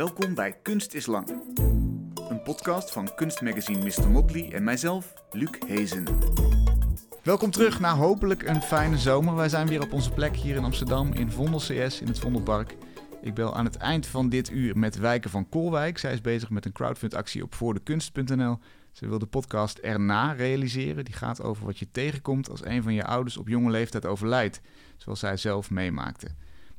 Welkom bij Kunst is Lang. Een podcast van kunstmagazine Mr. Motley en mijzelf, Luc Hezen. Welkom terug na hopelijk een fijne zomer. Wij zijn weer op onze plek hier in Amsterdam in Vondel CS in het Vondelpark. Ik bel aan het eind van dit uur met Wijke van Kolwijk. Zij is bezig met een crowdfundactie op voordekunst.nl. Ze wil de podcast Erna realiseren. Die gaat over wat je tegenkomt als een van je ouders op jonge leeftijd overlijdt, zoals zij zelf meemaakte.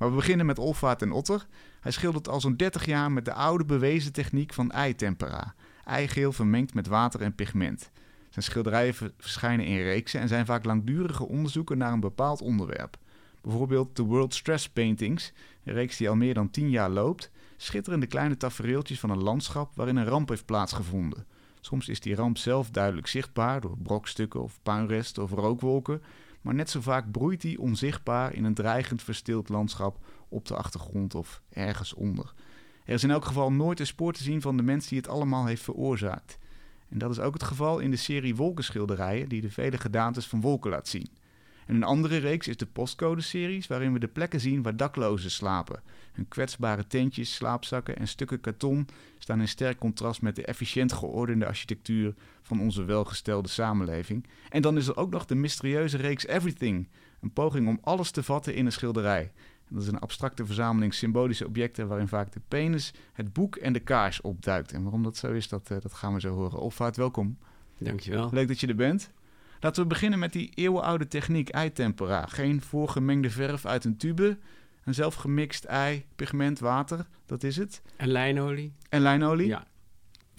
Maar we beginnen met Olvaart en Otter. Hij schildert al zo'n 30 jaar met de oude bewezen techniek van eitempera. Eigeel vermengd met water en pigment. Zijn schilderijen verschijnen in reeksen en zijn vaak langdurige onderzoeken naar een bepaald onderwerp. Bijvoorbeeld de World Stress Paintings, een reeks die al meer dan 10 jaar loopt, schitterende kleine tafereeltjes van een landschap waarin een ramp heeft plaatsgevonden. Soms is die ramp zelf duidelijk zichtbaar door brokstukken of puinresten of rookwolken, maar net zo vaak broeit die onzichtbaar in een dreigend verstild landschap op de achtergrond of ergens onder. Er is in elk geval nooit een spoor te zien van de mens die het allemaal heeft veroorzaakt. En dat is ook het geval in de serie wolkenschilderijen die de vele gedaantes van wolken laat zien. En een andere reeks is de postcode-series, waarin we de plekken zien waar daklozen slapen. Hun kwetsbare tentjes, slaapzakken en stukken karton staan in sterk contrast met de efficiënt geordende architectuur van onze welgestelde samenleving. En dan is er ook nog de mysterieuze reeks Everything, een poging om alles te vatten in een schilderij. dat is een abstracte verzameling symbolische objecten waarin vaak de penis, het boek en de kaars opduikt. En waarom dat zo is, dat, dat gaan we zo horen. Olvaart, welkom. Dankjewel. Leuk dat je er bent. Laten we beginnen met die eeuwenoude techniek eitempera. Geen voorgemengde verf uit een tube. Een zelfgemixt ei, pigment, water, dat is het. En lijnolie. En lijnolie? Ja.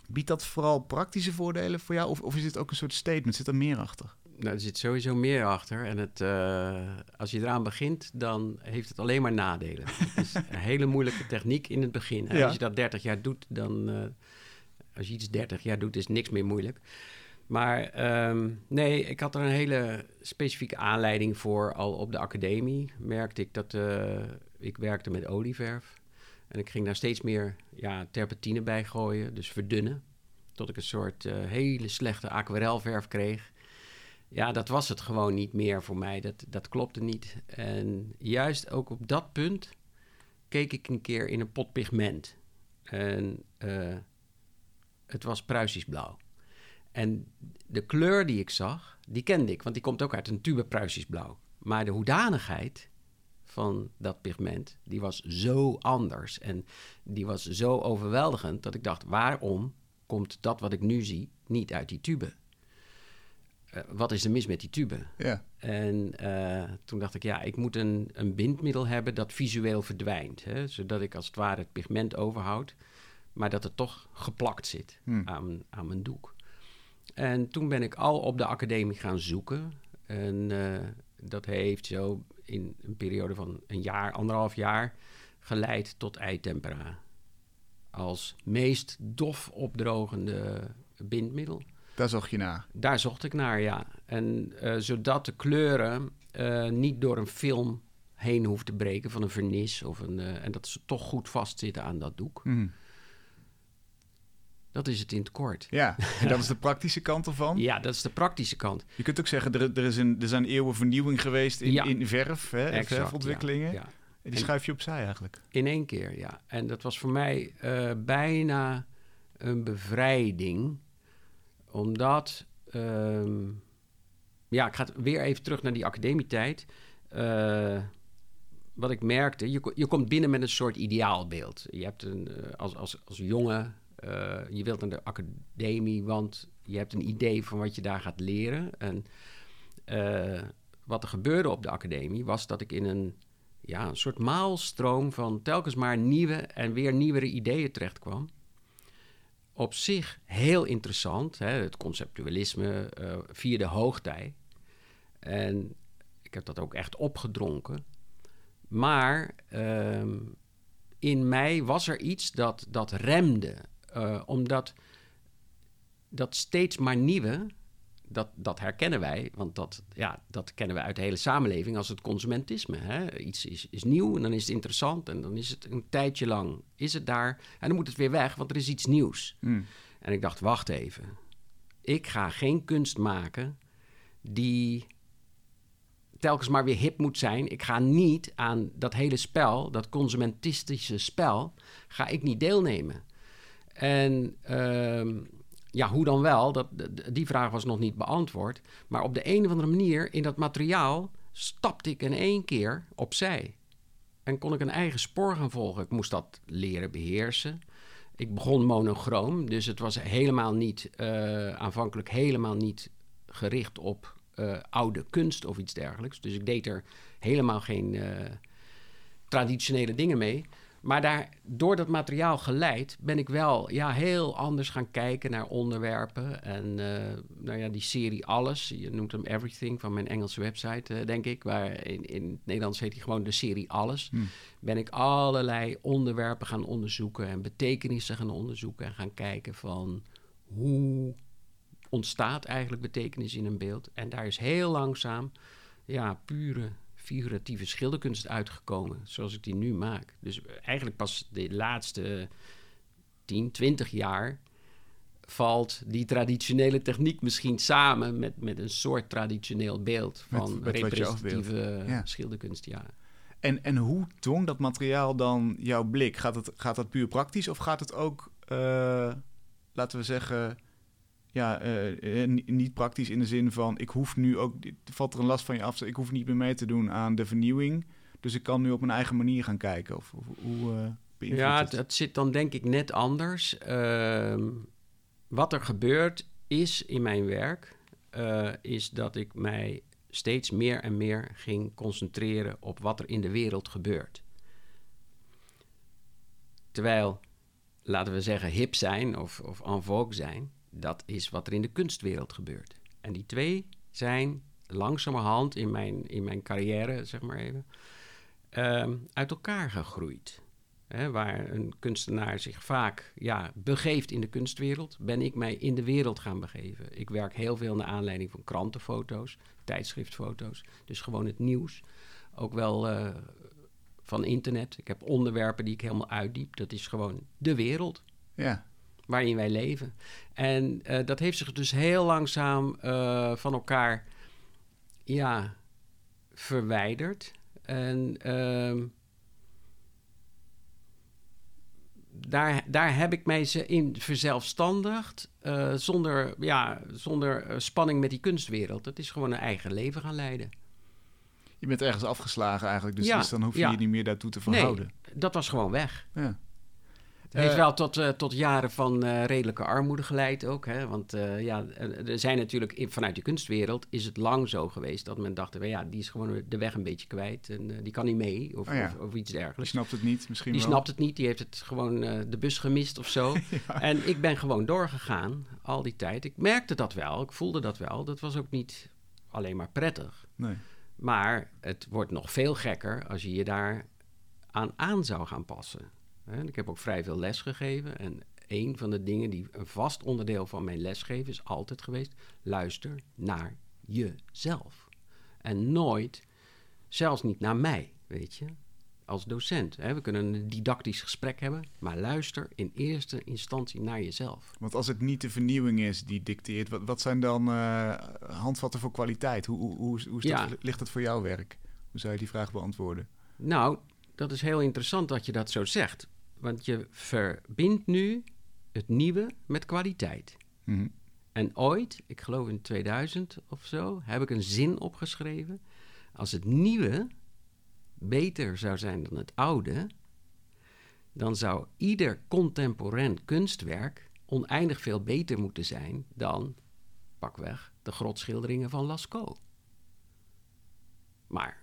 Biedt dat vooral praktische voordelen voor jou? Of, of is dit ook een soort statement? Zit er meer achter? Nou, er zit sowieso meer achter. En het, uh, als je eraan begint, dan heeft het alleen maar nadelen. het is een hele moeilijke techniek in het begin. Ja. Als je dat 30 jaar doet, dan... Uh, als je iets 30 jaar doet, is niks meer moeilijk. Maar um, nee, ik had er een hele specifieke aanleiding voor. Al op de academie merkte ik dat uh, ik werkte met olieverf. En ik ging daar steeds meer ja, terpentine bij gooien, dus verdunnen. Tot ik een soort uh, hele slechte aquarelverf kreeg. Ja, dat was het gewoon niet meer voor mij. Dat, dat klopte niet. En juist ook op dat punt keek ik een keer in een pot pigment. En uh, het was Pruisisch blauw. En de kleur die ik zag, die kende ik, want die komt ook uit een tube Pruisisch blauw. Maar de hoedanigheid van dat pigment, die was zo anders en die was zo overweldigend dat ik dacht, waarom komt dat wat ik nu zie niet uit die tube? Uh, wat is er mis met die tube? Ja. En uh, toen dacht ik, ja, ik moet een, een bindmiddel hebben dat visueel verdwijnt. Hè, zodat ik als het ware het pigment overhoud, maar dat het toch geplakt zit hmm. aan, aan mijn doek. En toen ben ik al op de academie gaan zoeken. En uh, dat heeft zo in een periode van een jaar, anderhalf jaar, geleid tot eitempera. Als meest dof opdrogende bindmiddel. Daar zocht je naar? Daar zocht ik naar, ja. En uh, zodat de kleuren uh, niet door een film heen hoeft te breken van een vernis. Of een, en dat ze toch goed vastzitten aan dat doek. Mm. Dat is het in het kort. Ja, en dat is de praktische kant ervan? Ja, dat is de praktische kant. Je kunt ook zeggen, er, er, is een, er zijn eeuwen vernieuwing geweest in, ja. in verf, hè, exact, verfontwikkelingen. Ja, ja. En die en schuif je opzij eigenlijk. In één keer, ja. En dat was voor mij uh, bijna een bevrijding. Omdat, um, ja, ik ga weer even terug naar die academietijd. Uh, wat ik merkte, je, je komt binnen met een soort ideaalbeeld. Je hebt een, uh, als, als, als jongen uh, je wilt naar de academie, want je hebt een idee van wat je daar gaat leren. En uh, wat er gebeurde op de academie was dat ik in een, ja, een soort maalstroom van telkens maar nieuwe en weer nieuwere ideeën terecht kwam. Op zich heel interessant, hè, het conceptualisme uh, via de hoogtij. En ik heb dat ook echt opgedronken. Maar uh, in mij was er iets dat, dat remde. Uh, omdat dat steeds maar nieuwe, dat, dat herkennen wij, want dat, ja, dat kennen we uit de hele samenleving als het consumentisme. Hè? Iets is, is nieuw en dan is het interessant en dan is het een tijdje lang, is het daar en dan moet het weer weg, want er is iets nieuws. Mm. En ik dacht, wacht even, ik ga geen kunst maken die telkens maar weer hip moet zijn. Ik ga niet aan dat hele spel, dat consumentistische spel, ga ik niet deelnemen. En ehm, ja, hoe dan wel? Dat, die vraag was nog niet beantwoord. Maar op de een of andere manier in dat materiaal stapte ik in één keer opzij. En kon ik een eigen spoor gaan volgen. Ik moest dat leren beheersen. Ik begon monochroom, dus het was helemaal niet, uh, aanvankelijk helemaal niet gericht op uh, oude kunst of iets dergelijks. Dus ik deed er helemaal geen uh, traditionele dingen mee. Maar daar, door dat materiaal geleid ben ik wel ja, heel anders gaan kijken naar onderwerpen. En uh, nou ja, die serie Alles, je noemt hem Everything van mijn Engelse website, uh, denk ik. Waar in, in het Nederlands heet hij gewoon de serie Alles. Hmm. Ben ik allerlei onderwerpen gaan onderzoeken en betekenissen gaan onderzoeken. En gaan kijken van hoe ontstaat eigenlijk betekenis in een beeld. En daar is heel langzaam ja, pure figuratieve schilderkunst uitgekomen, zoals ik die nu maak. Dus eigenlijk pas de laatste 10, 20 jaar valt die traditionele techniek misschien samen met, met een soort traditioneel beeld van met, representatieve schilderkunst. Ja. En, en hoe dwong dat materiaal dan jouw blik? Gaat, het, gaat dat puur praktisch of gaat het ook, uh, laten we zeggen, ja, uh, niet praktisch in de zin van ik hoef nu ook, valt er een last van je af, ik hoef niet meer mee te doen aan de vernieuwing. Dus ik kan nu op mijn eigen manier gaan kijken. Of, of hoe uh, Ja, het? het? zit dan denk ik net anders. Ehm, wat er gebeurt is in mijn werk, is dat ik mij steeds meer en meer ging concentreren op wat er in de wereld gebeurt. Terwijl, laten we zeggen, hip zijn of, of en vogue zijn, dat is wat er in de kunstwereld gebeurt. En die twee zijn langzamerhand in mijn, in mijn carrière, zeg maar even, ehm, uit elkaar gegroeid. waar een kunstenaar zich vaak ja, begeeft in de kunstwereld, ben ik mij in de wereld gaan begeven. Ik werk heel veel naar aanleiding van krantenfoto's, tijdschriftfoto's, dus gewoon het nieuws. Ook wel uh, van internet. Ik heb onderwerpen die ik helemaal uitdiep. Dat is gewoon de wereld. Ja waarin wij leven. En uh, dat heeft zich dus heel langzaam uh, van elkaar ja, verwijderd. En uh, daar, daar heb ik mij ze in verzelfstandigd. Uh, zonder, ja, zonder spanning met die kunstwereld. Dat is gewoon een eigen leven gaan leiden. Je bent ergens afgeslagen eigenlijk, dus, ja, dus dan hoef je ja. je niet meer daartoe te verhouden. Nee, dat was gewoon weg. Ja. Het heeft eh, wel tot, uh, tot jaren van uh, redelijke armoede geleid ook. Hè? Want ja, er zijn natuurlijk vanuit de kunstwereld is het lang zo geweest dat men dacht, ja, die is gewoon de weg een beetje kwijt en die kan niet mee of, oh ja. of, of, iets dergelijks. Die snapt het niet misschien Die snapt het niet, die heeft het gewoon de bus gemist of zo. ja. En ik ben gewoon doorgegaan al die tijd. Ik merkte dat wel, ik voelde dat wel. Dat was ook niet alleen maar prettig. Nee. Maar het wordt nog veel gekker als je je daar aan aan zou gaan passen. Ik heb ook vrij veel les gegeven. En een van de dingen die een vast onderdeel van mijn lesgeven is altijd geweest: luister naar jezelf. En nooit, zelfs niet naar mij, weet je, als docent. We kunnen een didactisch gesprek hebben, maar luister in eerste instantie naar jezelf. Want als het niet de vernieuwing is die dicteert, wat, wat zijn dan uh, handvatten voor kwaliteit? Hoe, hoe, hoe, hoe ja. ligt het voor jouw werk? Hoe zou je die vraag beantwoorden? Nou, dat is heel interessant dat je dat zo zegt. Want je verbindt nu het nieuwe met kwaliteit. Mhm. En ooit, ik geloof in 2000 of zo, heb ik een zin opgeschreven. Als het nieuwe beter zou zijn dan het oude, dan zou ieder contemporain kunstwerk oneindig veel beter moeten zijn dan, pakweg, de grotschilderingen van Lascaux. Maar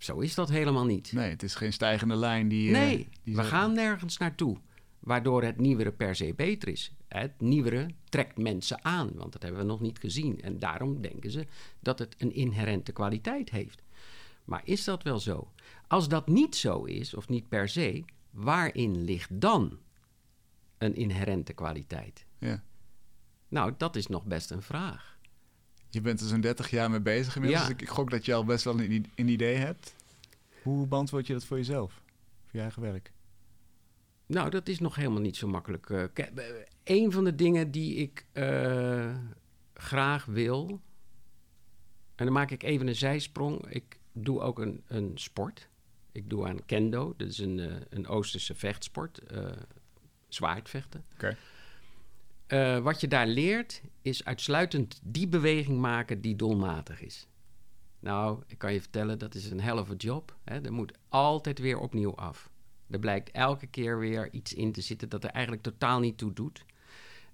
zo is dat helemaal niet. Nee, het is geen stijgende lijn die. Eh, nee, we gaan nergens naartoe. Waardoor het nieuwere per se beter is. Het nieuwere trekt mensen aan, want dat hebben we nog niet gezien. En daarom denken ze dat het een inherente kwaliteit heeft. Maar is dat wel zo? Als dat niet zo is, of niet per se, waarin ligt dan een inherente kwaliteit? Ja. Nou, dat is nog best een vraag. Je bent er zo'n 30 jaar mee bezig inmiddels. Dus ik, ik, gok dat je al best wel een, een, idee hebt. Hoe beantwoord je dat voor jezelf? Voor je eigen werk? Nou, dat is nog helemaal niet zo makkelijk. Uh, een van de dingen die ik uh, graag wil... En dan maak ik even een zijsprong. Ik doe ook een, een sport. Ik doe aan kendo. Dat is een, uh, een Oosterse vechtsport. Zwaardvechten. Okay. Uh, wat je daar leert, is uitsluitend die beweging maken die doelmatig is. Nou, ik kan je vertellen, dat is een hell of a job. Hè. Er moet altijd weer opnieuw af. Er blijkt elke keer weer iets in te zitten dat er eigenlijk totaal niet toe doet.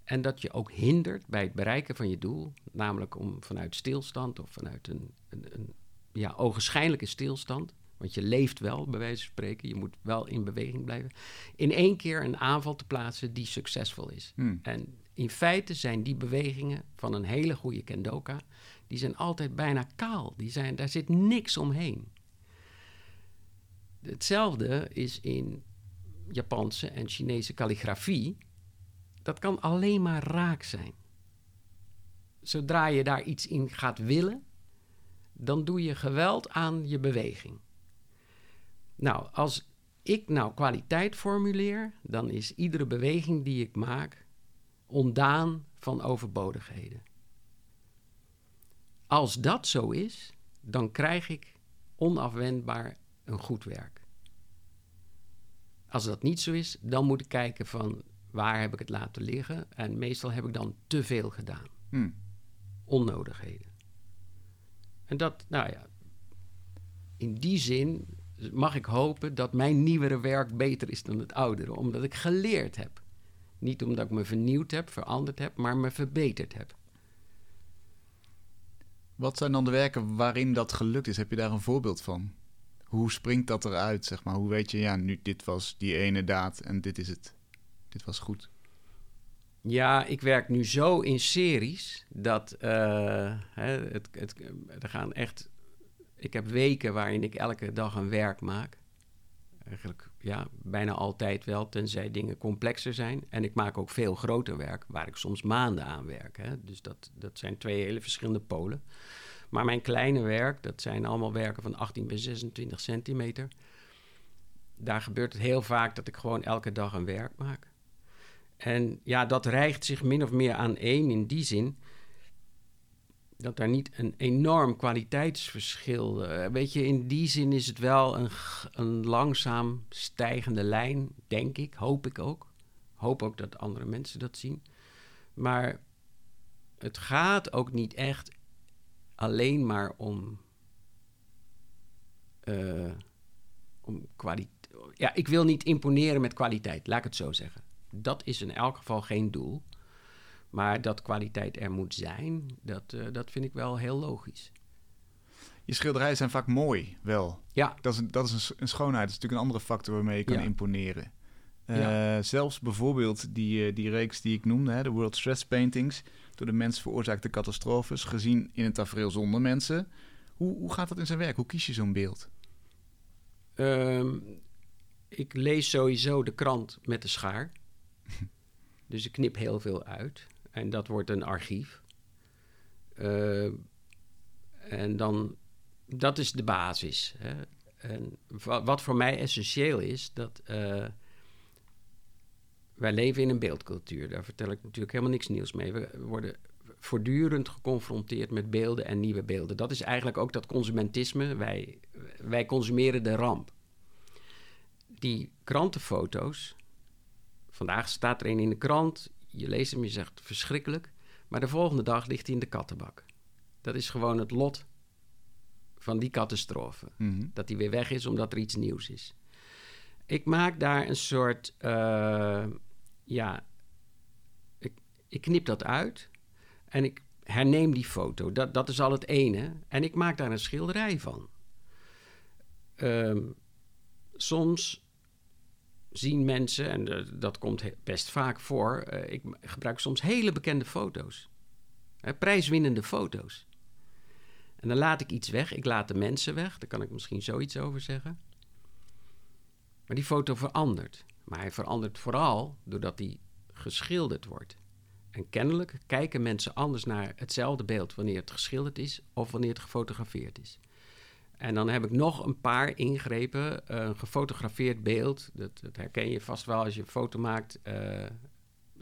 En dat je ook hindert bij het bereiken van je doel. Namelijk om vanuit stilstand of vanuit een, een, een ja, ogenschijnlijke stilstand. Want je leeft wel, bij wijze van spreken. Je moet wel in beweging blijven. In één keer een aanval te plaatsen die succesvol is. Hmm. En in feite zijn die bewegingen van een hele goede kendoka... die zijn altijd bijna kaal. Die zijn, daar zit niks omheen. Hetzelfde is in Japanse en Chinese kalligrafie. Dat kan alleen maar raak zijn. Zodra je daar iets in gaat willen, dan doe je geweld aan je beweging. Nou, als ik nou kwaliteit formuleer, dan is iedere beweging die ik maak ontdaan van overbodigheden. Als dat zo is, dan krijg ik onafwendbaar een goed werk. Als dat niet zo is, dan moet ik kijken van waar heb ik het laten liggen. En meestal heb ik dan te veel gedaan. Hmm. Onnodigheden. En dat, nou ja, in die zin mag ik hopen dat mijn nieuwere werk beter is dan het oudere, omdat ik geleerd heb. Niet omdat ik me vernieuwd heb, veranderd heb, maar me verbeterd heb. Wat zijn dan de werken waarin dat gelukt is? Heb je daar een voorbeeld van? Hoe springt dat eruit, zeg maar? Hoe weet je, ja, nu dit was die ene daad en dit is het. Dit was goed. Ja, ik werk nu zo in series dat uh, het, het, er gaan echt. Ik heb weken waarin ik elke dag een werk maak. Eigenlijk ja, bijna altijd wel, tenzij dingen complexer zijn. En ik maak ook veel groter werk, waar ik soms maanden aan werk. Hè. Dus dat, dat zijn twee hele verschillende polen. Maar mijn kleine werk, dat zijn allemaal werken van 18 bij 26 centimeter. Daar gebeurt het heel vaak dat ik gewoon elke dag een werk maak. En ja, dat rijgt zich min of meer aan één in die zin dat daar niet een enorm kwaliteitsverschil. Uh, weet je, in die zin is het wel een, een langzaam stijgende lijn, denk ik, hoop ik ook. Hoop ook dat andere mensen dat zien. Maar het gaat ook niet echt alleen maar om, uh, om kwaliteit. Ja, ik wil niet imponeren met kwaliteit, laat ik het zo zeggen. Dat is in elk geval geen doel. Maar dat kwaliteit er moet zijn, dat, uh, dat vind ik wel heel logisch. Je schilderijen zijn vaak mooi, wel. Ja. Dat is, een, dat is een, een schoonheid. Dat is natuurlijk een andere factor waarmee je kan Ja. imponeren. Uh, Ja. Zelfs bijvoorbeeld die, uh, die reeks die ik noemde, hè, de World Stress Paintings, door de mens veroorzaakte catastrofes, gezien in een tafereel zonder mensen. Hoe, hoe gaat dat in zijn werk? Hoe kies je zo'n beeld? Ehm, ik lees sowieso de krant met de schaar. dus ik knip heel veel uit. En dat wordt een archief. Eh, en dan, dat is de basis. Hè. En wa- wat voor mij essentieel is, dat eh, wij leven in een beeldcultuur. Daar vertel ik natuurlijk helemaal niks nieuws mee. We worden voortdurend geconfronteerd met beelden en nieuwe beelden. Dat is eigenlijk ook dat consumentisme. Wij, wij consumeren de ramp. Die krantenfoto's. Vandaag staat er een in de krant. Je leest hem, je zegt verschrikkelijk. Maar de volgende dag ligt hij in de kattenbak. Dat is gewoon het lot van die catastrofe. Mhm. Dat hij weer weg is omdat er iets nieuws is. Ik maak daar een soort. eh, ja. Ik, ik knip dat uit. En ik herneem die foto. Dat, dat is al het ene. En ik maak daar een schilderij van. Ehm, soms zien mensen, en eh, dat komt best vaak voor, eh, ik gebruik soms hele bekende foto's. Prijswinnende foto's. En dan laat ik iets weg. Ik laat de mensen weg. Daar kan ik misschien zoiets over zeggen. Maar die foto verandert. Maar hij verandert vooral doordat hij geschilderd wordt. En kennelijk kijken mensen anders naar hetzelfde beeld wanneer het geschilderd is of wanneer het gefotografeerd is. En dan heb ik nog een paar ingrepen. Een gefotografeerd beeld, dat, dat herken je vast wel als je een foto maakt. eh,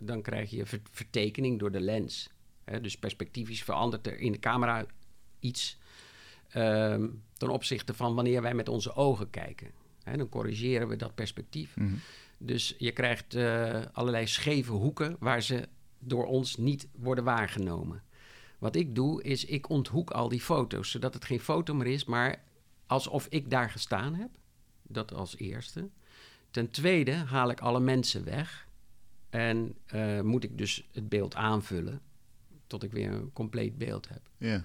dan krijg je ver- vertekening door de lens. Hè, dus perspectiefjes verandert er in de camera iets ehm, ten opzichte van wanneer wij met onze ogen kijken. Hè, dan corrigeren we dat perspectief. Mhm. Dus je krijgt eh, allerlei scheve hoeken waar ze door ons niet worden waargenomen. Wat ik doe, is ik onthoek al die foto's, zodat het geen foto meer is, maar alsof ik daar gestaan heb. Dat als eerste. Ten tweede haal ik alle mensen weg en eh, moet ik dus het beeld aanvullen tot ik weer een compleet beeld heb. Ja.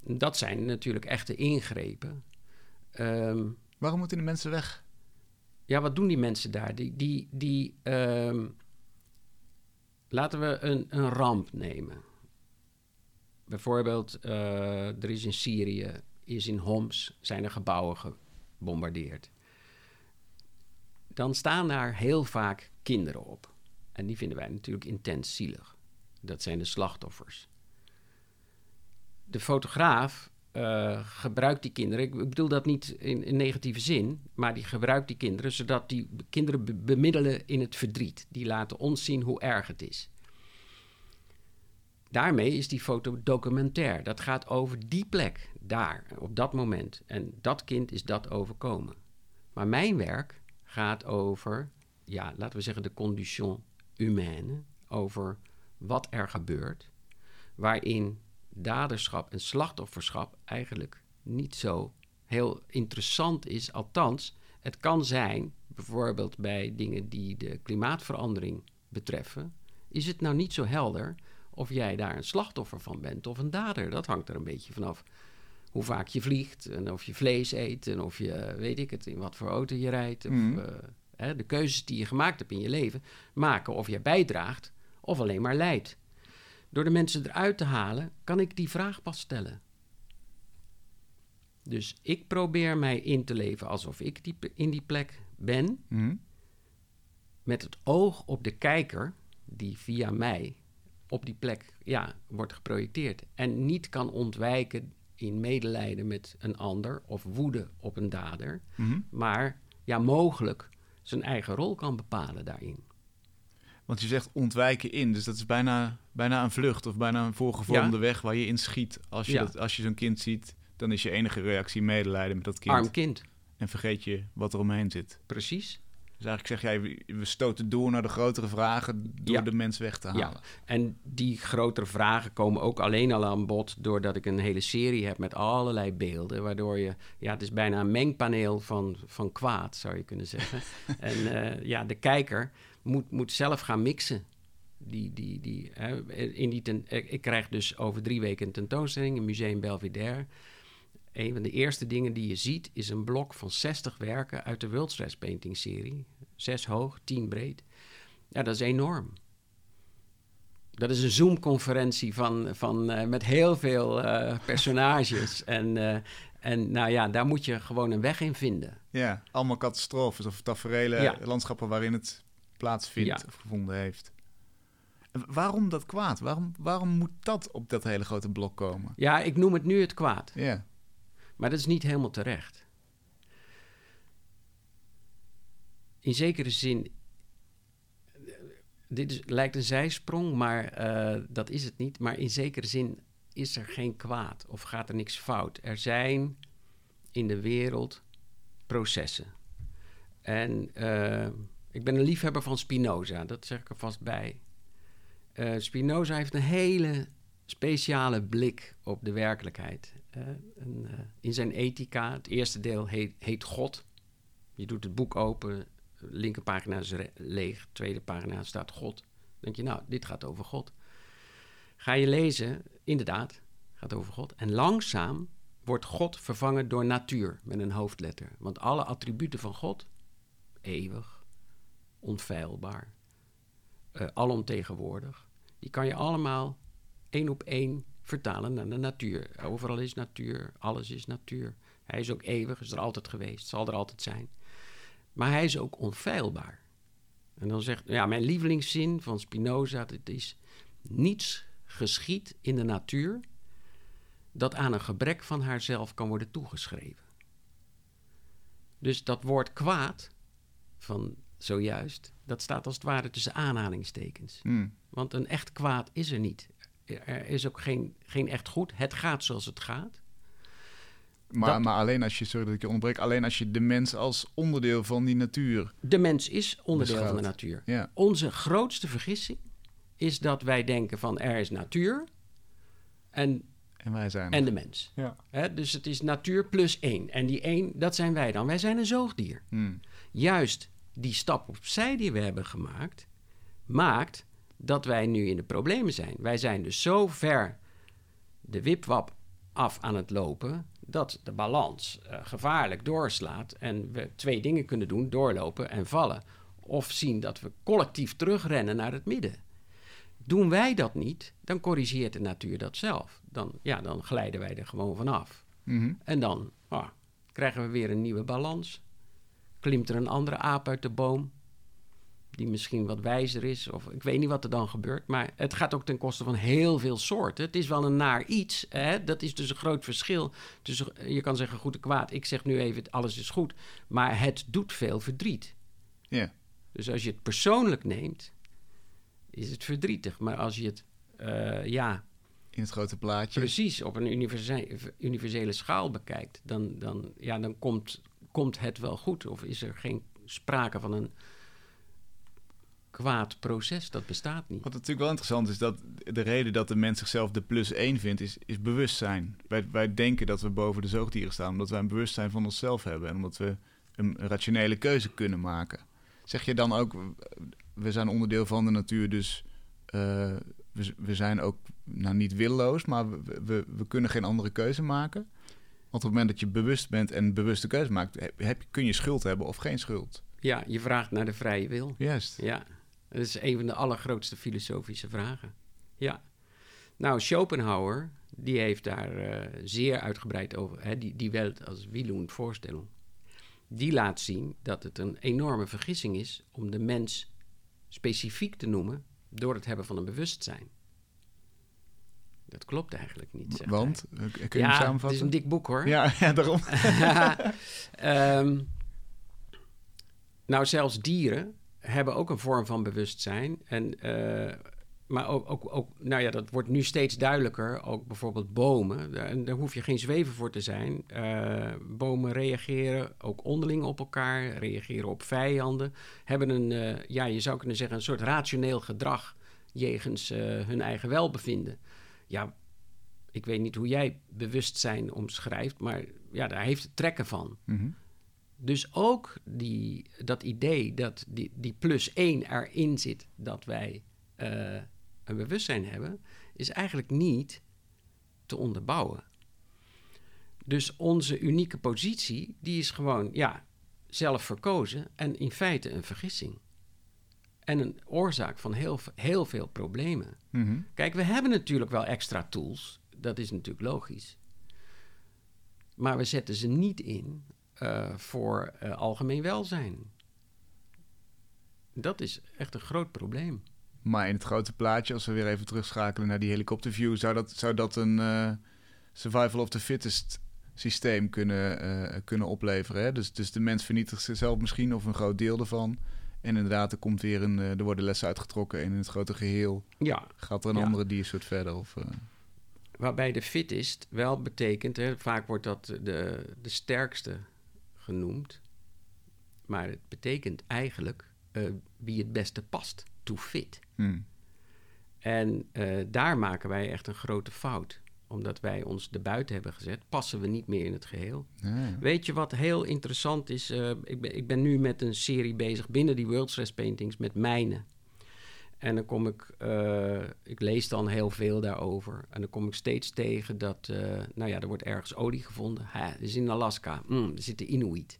Dat zijn natuurlijk echte ingrepen. Ehm, Waarom moeten de mensen weg? ja, wat doen die mensen daar? Die, die, die ehm, laten we een, een ramp nemen. Bijvoorbeeld, eh, er is in Syrië, is in Homs, zijn er gebouwen gebombardeerd. Dan staan daar heel vaak kinderen op. En die vinden wij natuurlijk intens zielig. Dat zijn de slachtoffers. De fotograaf eh, gebruikt die kinderen. Ik bedoel dat niet in, in negatieve zin, maar die gebruikt die kinderen zodat die kinderen be- bemiddelen in het verdriet. Die laten ons zien hoe erg het is. Daarmee is die foto documentair. Dat gaat over die plek, daar, op dat moment. En dat kind is dat overkomen. Maar mijn werk gaat over, ja, laten we zeggen, de condition humaine. Over wat er gebeurt. Waarin daderschap en slachtofferschap eigenlijk niet zo heel interessant is. Althans, het kan zijn, bijvoorbeeld bij dingen die de klimaatverandering betreffen, is het nou niet zo helder of jij daar een slachtoffer van bent of een dader. Dat hangt er een beetje vanaf hoe vaak je vliegt en of je vlees eet en of je, weet ik het, in wat voor auto je rijdt. Of, Mhm. eh, hè, de keuzes die je gemaakt hebt in je leven maken of jij bijdraagt of alleen maar leidt. Door de mensen eruit te halen, kan ik die vraag pas stellen. Dus ik probeer mij in te leven alsof ik die, in die plek ben, Mhm. met het oog op de kijker, die via mij op die plek ja, wordt geprojecteerd. En niet kan ontwijken in medelijden met een ander of woede op een dader, Mhm. maar ja, mogelijk zijn eigen rol kan bepalen daarin. Want je zegt ontwijken in, dus dat is bijna, bijna een vlucht of bijna een voorgevormde Ja. weg waar je in schiet. Als je, Ja. dat, als je zo'n kind ziet, dan is je enige reactie medelijden met dat kind. Arm kind, En vergeet je wat er omheen zit. precies. Dus eigenlijk zeg jij, we- stoten door naar de grotere vragen door Ja. de mens weg te Ja. halen. En die grotere vragen komen ook alleen al aan bod doordat ik een hele serie heb met allerlei beelden. Waardoor je, ja, het is bijna een mengpaneel van, van kwaad, zou je kunnen zeggen. en eh, ja, de kijker moet, moet zelf gaan mixen. Die, die, die, hè, in die ten, ik krijg dus over drie weken een tentoonstelling in Museum Belvedere. Een van de eerste dingen die je ziet is een blok van 60 werken uit de World Stress Painting serie. Zes hoog, tien breed. Ja, dat is enorm. Dat is een Zoom-conferentie van, van, eh, met heel veel eh, personages. en, eh, en nou ja, daar moet je gewoon een weg in vinden. Ja, allemaal catastrofes of taferelen, Ja. landschappen waarin het plaatsvindt Ja. of gevonden heeft. Waarom dat kwaad? Waarom, waarom moet dat op dat hele grote blok komen? Ja, ik noem het nu het kwaad. Ja, Maar dat is niet helemaal terecht. In zekere zin, eh, dit is, lijkt een zijsprong, maar eh, dat is het niet. Maar in zekere zin is er geen kwaad of gaat er niks fout. Er zijn in de wereld processen. En eh, ik ben een liefhebber van Spinoza, dat zeg ik er vast bij. Spinoza heeft een hele speciale blik op de werkelijkheid. Eh, eh, in zijn ethica, het eerste deel heet, heet God. Je doet het boek open, linkerpagina is leeg, tweede pagina staat God. Dan denk je, nou, dit gaat over God. Ga je lezen, inderdaad, gaat over God. En langzaam wordt God vervangen door natuur met een hoofdletter. Want alle attributen van God, eeuwig, onfeilbaar, eh alomtegenwoordig, die kan je allemaal één op één vertalen naar de natuur. Overal is natuur, alles is natuur. Hij is ook eeuwig, is er altijd geweest, zal er altijd zijn. Maar hij is ook onfeilbaar. En dan zegt, ja, mijn lievelingszin van Spinoza, het is niets geschiet in de natuur dat aan een gebrek van haarzelf kan worden toegeschreven. Dus dat woord kwaad van zojuist, dat staat als het ware tussen aanhalingstekens. Hm. Want een echt kwaad is er niet. Er is ook geen, geen echt goed. Het gaat zoals het gaat. Maar, Dat- maar alleen als je, sorry dat ik je onderbreek, alleen als je de mens als onderdeel van die natuur. De mens is onderdeel van de natuur. Ja. Onze grootste vergissing is dat wij denken van er is natuur en, En wij zijn. en de mens. Ja. Dus het is natuur plus één. En die één, dat zijn wij dan. Wij zijn een zoogdier. Hmm. Juist die stap opzij die we hebben gemaakt, maakt dat wij nu in de problemen zijn. Wij zijn dus zo ver de wipwap af aan het lopen dat de balans eh, gevaarlijk doorslaat en we twee dingen kunnen doen: doorlopen en vallen. Of zien dat we collectief terugrennen naar het midden. Doen wij dat niet, dan corrigeert de natuur dat zelf. Dan, ja, dan glijden wij er gewoon vanaf. Mhm. En dan ah, krijgen we weer een nieuwe balans. Klimt er een andere aap uit de boom, die misschien wat wijzer is, of ik weet niet wat er dan gebeurt. Maar het gaat ook ten koste van heel veel soorten. Het is wel een naar iets. Hè? Dat is dus een groot verschil. tussen je kan zeggen goed en kwaad. Ik zeg nu even, alles is goed. Maar het doet veel verdriet. Ja. Dus als je het persoonlijk neemt, is het verdrietig. Maar als je het, eh, ja, In het grote plaatje. precies op een universe- universele schaal bekijkt, dan, dan, ja, dan komt, komt het wel goed. Of is er geen sprake van een kwaad proces? Dat bestaat niet. Wat natuurlijk wel interessant is, dat de reden dat de mens zichzelf de plus één vindt, is, is bewustzijn. Wij, wij denken dat we boven de zoogdieren staan, omdat wij een bewustzijn van onszelf hebben. En omdat we een rationele keuze kunnen maken. Zeg je dan ook, we zijn onderdeel van de natuur, dus eh, we, we zijn ook nou, niet willoos, maar we, we, we kunnen geen andere keuze maken? Want op het moment dat je bewust bent en een bewuste keuze maakt, heb, heb, kun je schuld hebben of geen schuld. Ja, je vraagt naar de vrije wil. Juist. Ja, dat is een van de allergrootste filosofische vragen. Ja. Nou, Schopenhauer, die heeft daar eh, zeer uitgebreid over, hè, die, die Welt als Willensvorstellung. Die laat zien dat het een enorme vergissing is om de mens specifiek te noemen door het hebben van een bewustzijn. Dat klopt eigenlijk niet. zegt Want, eh, kun je hij. hem ja, samenvatten? het is een dik boek hoor. Ja, ja, daarom. Ehm, nou, zelfs dieren hebben ook een vorm van bewustzijn. En, eh, maar ook, ook, ook, nou ja, dat wordt nu steeds duidelijker. Ook bijvoorbeeld bomen. Daar, daar hoef je geen zweven voor te zijn. Eh, bomen reageren ook onderling op elkaar, reageren op vijanden. Hebben een, eh, ja, je zou kunnen zeggen, een soort rationeel gedrag jegens hun eigen welbevinden. Ja, ik weet niet hoe jij bewustzijn omschrijft, maar ja, daar heeft het trekken van. Mhm. Dus ook die, dat idee dat die, die plus één erin zit dat wij eh, een bewustzijn hebben, is eigenlijk niet te onderbouwen. Dus onze unieke positie, die is gewoon, ja, zelf verkozen en in feite een vergissing. En een oorzaak van heel, heel veel problemen. Mhm. Kijk, we hebben natuurlijk wel extra tools. Dat is natuurlijk logisch. Maar we zetten ze niet in voor eh, algemeen welzijn. Dat is echt een groot probleem. Maar in het grote plaatje, als we weer even terugschakelen naar die helikopterview, zou dat, zou dat een eh, survival of the fittest systeem kunnen, eh, kunnen opleveren. Hè? Dus, dus de mens vernietigt zichzelf misschien of een groot deel ervan. En inderdaad, er, komt weer een, eh, er worden lessen uitgetrokken en in het grote geheel Ja, gaat er een Ja. andere diersoort verder. Of, eh, waarbij de fittest wel betekent, hè, vaak wordt dat de, de sterkste genoemd. Maar het betekent eigenlijk eh, wie het beste past, to fit. hmm. En eh, daar maken wij echt een grote fout. Omdat wij ons erbuiten hebben gezet, passen we niet meer in het geheel. Ja. Weet je wat heel interessant is? Eh, ik, ben, ik ben nu met een serie bezig binnen die World Stress Paintings met mijnen. En dan kom ik, eh, ik lees dan heel veel daarover. En dan kom ik steeds tegen dat, eh, nou ja, er wordt ergens olie gevonden. Is in Alaska. Mm, er zitten Inuit.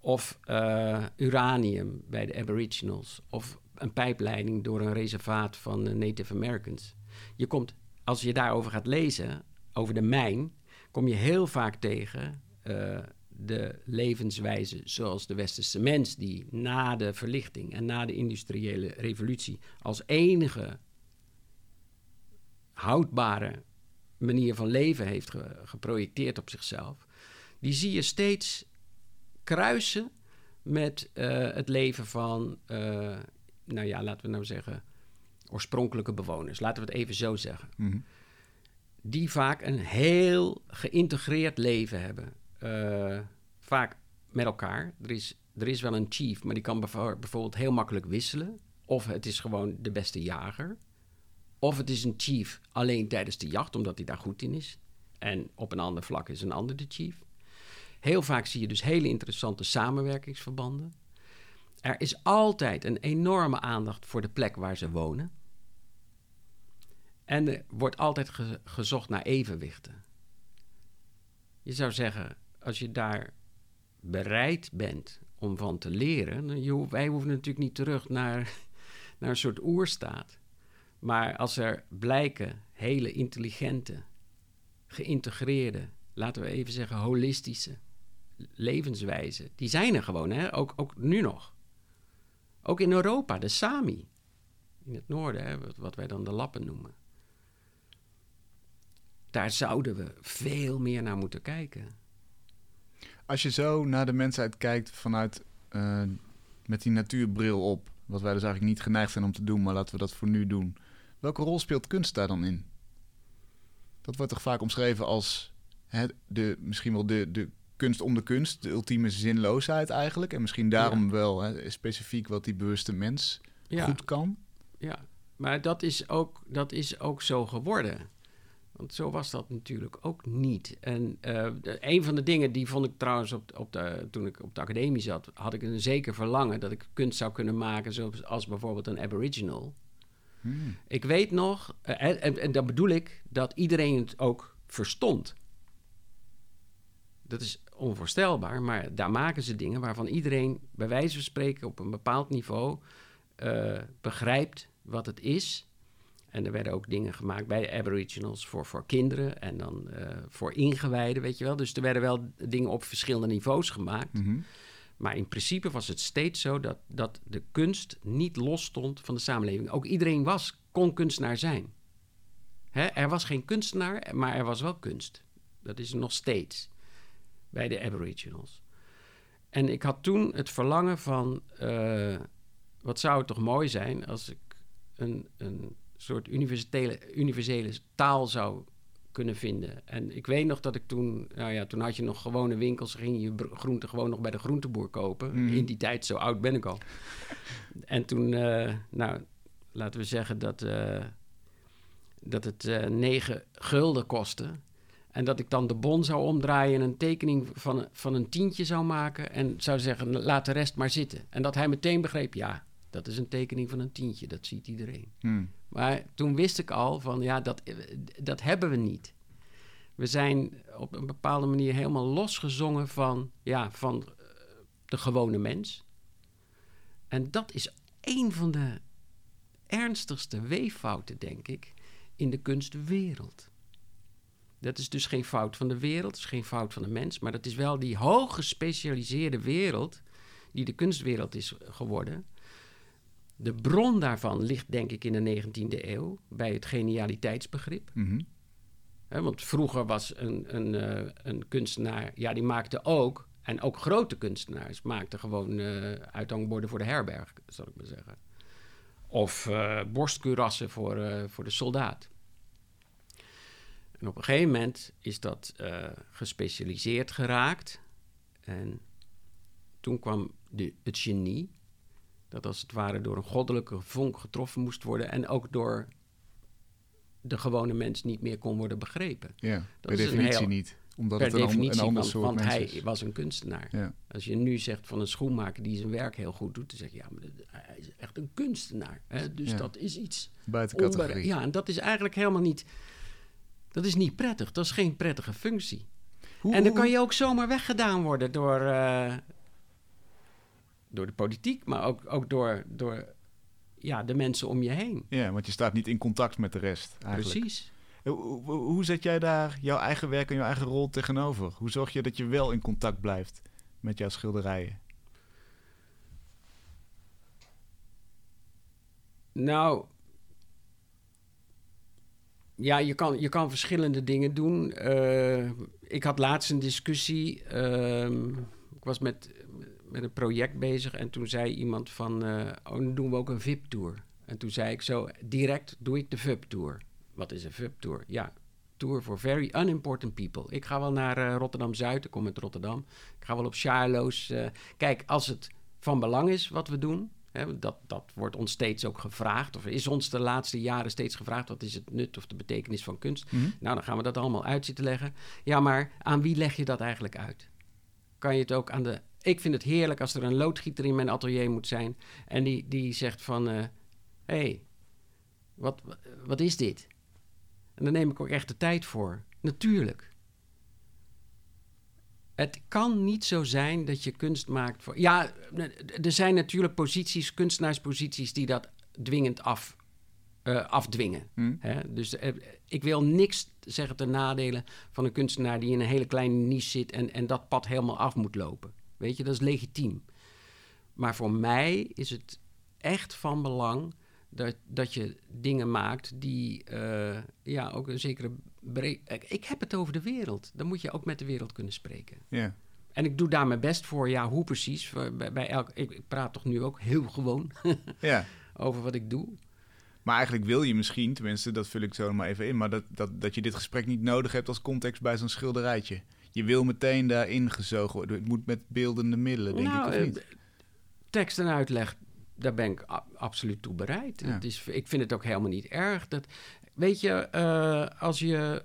Of eh, uranium bij de Aboriginals. Of een pijpleiding door een reservaat van Native Americans. Je komt, als je daarover gaat lezen, over de mijn, kom je heel vaak tegen de levenswijze zoals de westerse mens, die na de verlichting en na de industriële revolutie als enige houdbare manier van leven heeft ge- geprojecteerd op zichzelf, die zie je steeds kruisen met eh, het leven van, eh, nou ja, laten we nou zeggen, oorspronkelijke bewoners, laten we het even zo zeggen. Mhm. Die vaak een heel geïntegreerd leven hebben. Eh, vaak met elkaar. Er is, er is wel een chief, maar die kan bijvo- bijvoorbeeld heel makkelijk wisselen. Of het is gewoon de beste jager. Of het is een chief alleen tijdens de jacht, omdat hij daar goed in is. En op een ander vlak is een ander de chief. Heel vaak zie je dus hele interessante samenwerkingsverbanden. Er is altijd een enorme aandacht voor de plek waar ze wonen. En er wordt altijd ge- gezocht naar evenwichten. Je zou zeggen, als je daar bereid bent om van te leren, je, wij hoeven natuurlijk niet terug naar, naar een soort oerstaat. Maar als er blijken hele intelligente, geïntegreerde, laten we even zeggen holistische levenswijzen, die zijn er gewoon, hè? Ook, ook nu nog. Ook in Europa, de Sami. In het noorden, hè? Wat wij dan de Lappen noemen. Daar zouden we veel meer naar moeten kijken. Als je zo naar de mensheid kijkt vanuit eh, met die natuurbril op, wat wij dus eigenlijk niet geneigd zijn om te doen, maar laten we dat voor nu doen. Welke rol speelt kunst daar dan in? Dat wordt toch vaak omschreven als hè, de, misschien wel de, de kunst om de kunst, de ultieme zinloosheid eigenlijk. En misschien daarom wel hè, specifiek wat die bewuste mens Ja, goed kan. ja. maar dat is, ook, dat is ook zo geworden. Want zo was dat natuurlijk ook niet. En eh, de- een van de dingen die vond ik trouwens op, op de, toen ik op de academie zat, had ik een zeker verlangen dat ik kunst zou kunnen maken, zoals als bijvoorbeeld een Aboriginal. Hmm. Ik weet nog, eh, en, en, en dan bedoel ik dat iedereen het ook verstond. Dat is onvoorstelbaar, maar daar maken ze dingen waarvan iedereen, bij wijze van spreken, op een bepaald niveau eh, begrijpt wat het is. En er werden ook dingen gemaakt bij de Aboriginals voor, voor kinderen en dan eh, voor ingewijden, weet je wel. Dus er werden wel dingen op verschillende niveaus gemaakt. Mhm. Maar in principe was het steeds zo dat, dat de kunst niet los stond van de samenleving. Ook iedereen was, kon kunstenaar zijn. Hè? Er was geen kunstenaar, maar er was wel kunst. Dat is er nog steeds bij de Aboriginals. En ik had toen het verlangen van... eh, wat zou het toch mooi zijn als ik een, een soort universele, universele taal zou kunnen vinden. En ik weet nog dat ik toen, nou ja, toen had je nog gewone winkels, ging je groente gewoon nog bij de groenteboer kopen. Mhm. In die tijd, zo oud ben ik al. En toen, eh, nou, laten we zeggen dat, eh, dat het eh 9 gulden kostte. En dat ik dan de bon zou omdraaien en een tekening van, van een tientje zou maken. En zou zeggen, laat de rest maar zitten. En dat hij meteen begreep, ja, dat is een tekening van een tientje. Dat ziet iedereen. Hmm. Maar toen wist ik al van ja, dat, dat hebben we niet. We zijn op een bepaalde manier helemaal losgezongen van, ja, van eh, de gewone mens. En dat is een van de ernstigste weeffouten, denk ik, in de kunstwereld. Dat is dus geen fout van de wereld, is geen fout van de mens, maar dat is wel die hoog gespecialiseerde wereld die de kunstwereld is geworden. De bron daarvan ligt denk ik in de 19e eeuw bij het genialiteitsbegrip. Mhm. Want vroeger was een, een, eh, een kunstenaar, ja, die maakte ook, en ook grote kunstenaars maakten gewoon eh, uithangborden voor de herberg, zal ik maar zeggen. Of eh, borstkurassen voor, voor de soldaat. En op een gegeven moment is dat gespecialiseerd geraakt. En toen kwam de, het genie, dat als het ware door een goddelijke vonk getroffen moest worden en ook door de gewone mens niet meer kon worden begrepen. Ja, per is een definitie heel- niet. Omdat per het een, definitie, een ander want, soort want hij is. was een kunstenaar. Ja. Als je nu zegt van een schoenmaker die zijn werk heel goed doet, dan zeg je ja, maar dat- hij is echt een kunstenaar. Hè? Dus Ja. dat is iets. Buiten categorie. Ja, en dat is eigenlijk helemaal niet. Dat is niet prettig. Dat is geen prettige functie. Hoe- en dan kan je ook zomaar weggedaan worden door, eh, door de politiek, maar ook, ook door, door ja, de mensen om je heen. Ja, want je staat niet in contact met de rest eigenlijk. Precies. Hoe, hoe, hoe zet jij daar jouw eigen werk en jouw eigen rol tegenover? Hoe zorg je dat je wel in contact blijft met jouw schilderijen? Nou, ja, je kan, je kan verschillende dingen doen. Eh, ik had laatst een discussie. ehm, ik was met, met een project bezig en toen zei iemand van... eh, oh, dan doen we ook een VIP-tour. En toen zei ik zo, direct doe ik de VUP-tour. Wat is een VUP-tour? Ja, Tour for Very Unimportant People. Ik ga wel naar uh, Rotterdam-Zuid, ik kom uit Rotterdam. Ik ga wel op Charlo's. Uh, kijk, als het van belang is wat we doen... Hè, dat, dat wordt ons steeds ook gevraagd, of is ons de laatste jaren steeds gevraagd... wat is het nut of de betekenis van kunst? Mhm. Nou, dan gaan we dat allemaal uit zitten leggen. Ja, maar aan wie leg je dat eigenlijk uit? Kan je het ook aan de... Ik vind het heerlijk als er een loodgieter in mijn atelier moet zijn... en die, die zegt van... hé, hey, wat, wat is dit? En daar neem ik ook echt de tijd voor. Natuurlijk. Het kan niet zo zijn dat je kunst maakt voor. Ja, er zijn natuurlijk posities, kunstenaarsposities, die dat dwingend af, uh, afdwingen. Hm. Hè? Dus uh, ik wil niks zeggen ten nadele van een kunstenaar die in een hele kleine niche zit en, en dat pad helemaal af moet lopen. Weet je, dat is legitiem. Maar voor mij is het echt van belang dat, dat je dingen maakt die uh, ja, ook een zekere. Ik heb het over de wereld. Dan moet je ook met de wereld kunnen spreken. Ja. En ik doe daar mijn best voor. Ja, hoe precies? Bij, bij elk, ik, ik praat toch nu ook heel gewoon ja. over wat ik doe. Maar eigenlijk wil je misschien, tenminste, dat vul ik zo maar even in... maar dat, dat, dat je dit gesprek niet nodig hebt als context bij zo'n schilderijtje. Je wil meteen daarin gezogen worden. Het moet met beeldende middelen, denk nou, ik, of niet? Tekst en uitleg, daar ben ik absoluut toe bereid. Ja. Het is, ik vind het ook helemaal niet erg. Dat, weet je, uh, als je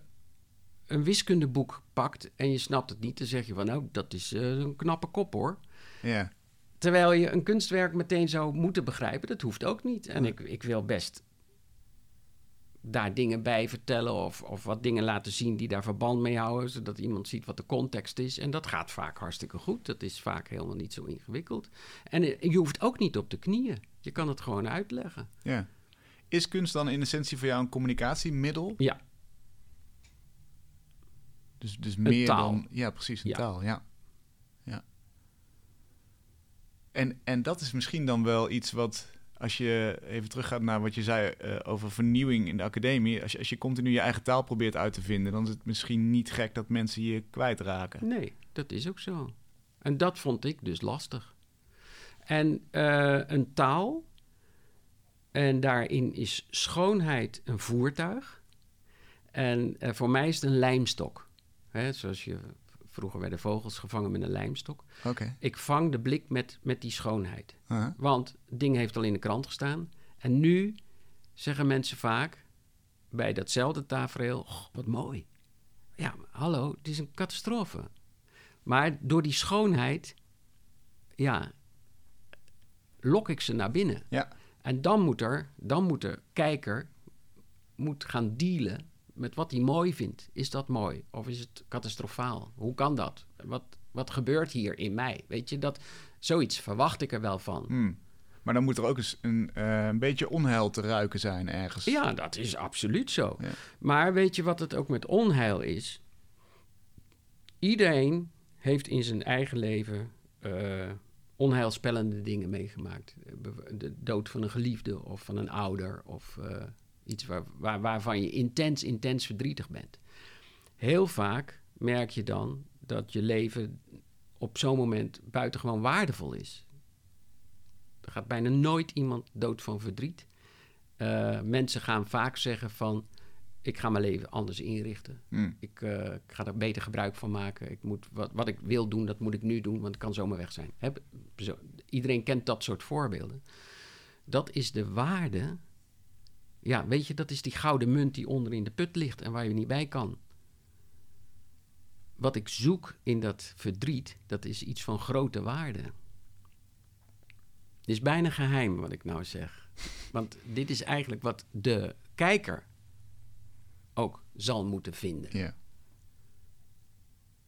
een wiskundeboek pakt en je snapt het niet, dan zeg je van nou, dat is uh, een knappe kop hoor. Ja. Terwijl je een kunstwerk meteen zou moeten begrijpen, dat hoeft ook niet. En ik, ik wil best daar dingen bij vertellen of, of wat dingen laten zien die daar verband mee houden, zodat iemand ziet wat de context is. En dat gaat vaak hartstikke goed. Dat is vaak helemaal niet zo ingewikkeld. En je hoeft ook niet op de knieën. Je kan het gewoon uitleggen. Ja. Is kunst dan in essentie voor jou een communicatiemiddel? Ja. Dus, dus meer dan... Ja, precies, een Ja. taal, ja. ja. En, en dat is misschien dan wel iets wat... Als je even teruggaat naar wat je zei eh, over vernieuwing in de academie... Als je, als je continu je eigen taal probeert uit te vinden... dan is het misschien niet gek dat mensen je kwijtraken. Nee, dat is ook zo. En dat vond ik dus lastig. En eh, een taal, en daarin is schoonheid een voertuig. En eh, voor mij is het een lijmstok. Hè, zoals je vroeger werden vogels gevangen met een lijmstok. Ik vang de blik met, met die schoonheid. Uh-huh. Want het ding heeft al in de krant gestaan. En nu zeggen mensen vaak bij datzelfde tafereel: "Oh, wat mooi. Ja, hallo, het is een catastrofe. Maar door die schoonheid, ja, lok ik ze naar binnen. Ja. En dan moet er, dan moet de kijker moet gaan dealen met wat hij mooi vindt. Is dat mooi of is het catastrofaal? Hoe kan dat? Wat, wat gebeurt hier in mij? Weet je, dat, zoiets verwacht ik er wel van. Hmm. Maar dan moet er ook eens een, eh, een beetje onheil te ruiken zijn ergens. Ja, dat is absoluut zo. Ja. Maar weet je wat het ook met onheil is? Iedereen heeft in zijn eigen leven eh, onheilspellende dingen meegemaakt. Eh, De dood van een geliefde of van een ouder of iets waar, waar, waarvan je intens, intens verdrietig bent. Heel vaak merk je dan dat je leven op zo'n moment buitengewoon waardevol is. Er gaat bijna nooit iemand dood van verdriet. Eh, mensen gaan vaak zeggen van... ik ga mijn leven anders inrichten. Hmm. Ik, eh, ik ga er beter gebruik van maken. Ik moet, wat, wat ik wil doen, dat moet ik nu doen, want het kan zomaar weg zijn. Iedereen kent dat soort voorbeelden. Dat is de waarde... Ja, weet je, dat is die gouden munt die onder in de put ligt... en waar je niet bij kan. Wat ik zoek in dat verdriet, dat is iets van grote waarde. Het is bijna geheim wat ik nou zeg. Want dit is eigenlijk wat de kijker ook zal moeten vinden. Ja.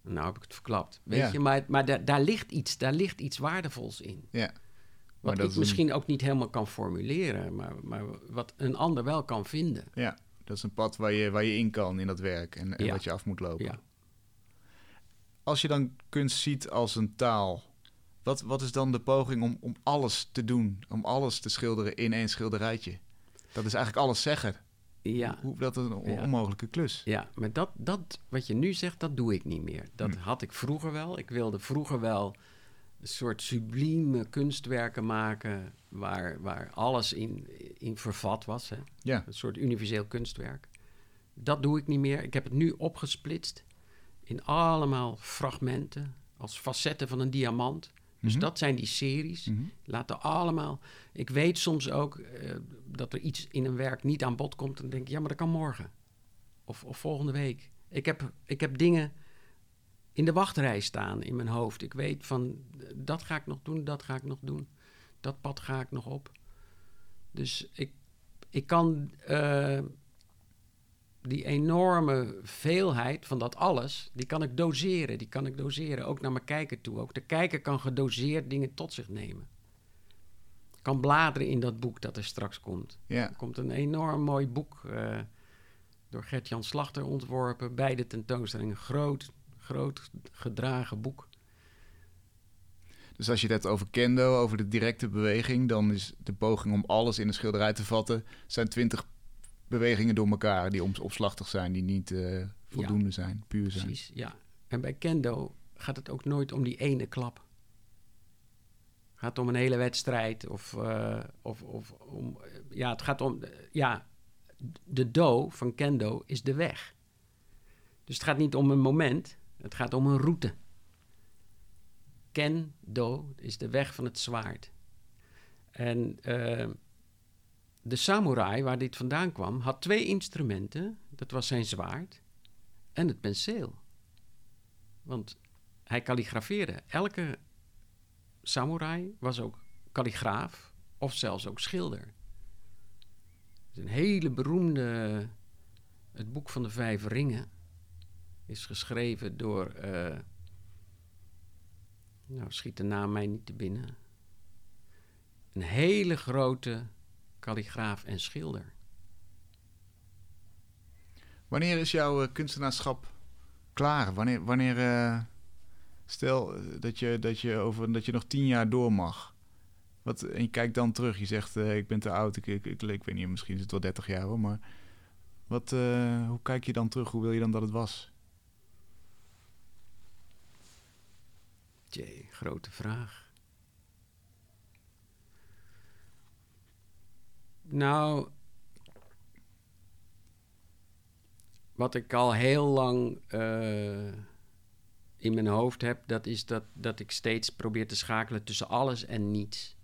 Nou heb ik het verklapt. Weet je, maar, maar daar, daar, ligt iets, daar ligt iets waardevols in. ja. Wat dat ik een- misschien ook niet helemaal kan formuleren, maar, maar wat een ander wel kan vinden. Ja, dat is een pad waar je, waar je in kan in dat werk en, en Ja. wat je af moet lopen. Ja. Als je dan kunst ziet als een taal, wat, wat is dan de poging om, om alles te doen, om alles te schilderen in één schilderijtje? Dat is eigenlijk alles zeggen. Ja, Hoe, dat is een on- Ja. onmogelijke klus. ja maar dat, dat wat je nu zegt, dat doe ik niet meer. Dat Hm. had ik vroeger wel. Ik wilde vroeger wel soort sublieme kunstwerken maken waar, waar alles in, in vervat was. Hè? Ja. Een soort universeel kunstwerk. Dat doe ik niet meer. Ik heb het nu opgesplitst in allemaal fragmenten, als facetten van een diamant. Dus Mhm. dat zijn die series. Mhm. Laten allemaal. Ik weet soms ook eh, dat er iets in een werk niet aan bod komt. En dan denk ik, ja, maar dat kan morgen. Of, of volgende week. Ik heb, ik heb dingen in de wachtrij staan in mijn hoofd. Ik weet van, dat ga ik nog doen, dat ga ik nog doen. Dat pad ga ik nog op. Dus ik, ik kan eh, die enorme veelheid van dat alles, die kan ik doseren. Die kan ik doseren, ook naar mijn kijker toe. Ook de kijker kan gedoseerd dingen tot zich nemen. Kan bladeren in dat boek dat er straks komt. Ja. Er komt een enorm mooi boek eh, door Gert-Jan Slachter ontworpen. Bij de tentoonstelling. Een groot, groot gedragen boek. Dus als je het hebt over kendo, over de directe beweging, dan is de poging om alles in een schilderij te vatten, zijn twintig bewegingen door elkaar die opslachtig zijn, die niet eh, voldoende zijn, puur zijn. Precies, ja. En bij kendo gaat het ook nooit om die ene klap. gaat om een hele wedstrijd of, eh, of, of om... Ja, het gaat om... Ja, de do van kendo is de weg. Dus het gaat niet om een moment, het gaat om een route. Kendo is de weg van het zwaard. En eh, de samurai, waar dit vandaan kwam, had twee instrumenten. Dat was zijn zwaard en het penseel. Want hij kalligrafeerde. Elke samurai was ook kalligraaf of zelfs ook schilder. Het is een hele beroemde... Het boek van de vijf ringen is geschreven door... eh, nou, schiet de naam mij niet te binnen. Een hele grote kalligraaf en schilder. Wanneer is jouw eh, kunstenaarschap klaar? Wanneer, wanneer eh, stel dat je, dat, je over, dat je nog tien jaar door mag. Wat, en je kijkt dan terug, je zegt ik ben te oud, ik, ik, ik, weet niet, misschien is het wel 30 jaar hoor, maar wat, hoe kijk je dan terug? Hoe wil je dan dat het was? Jee, grote vraag. Nou, wat ik al heel lang eh, in mijn hoofd heb, dat is dat, dat ik steeds probeer te schakelen tussen alles en niets.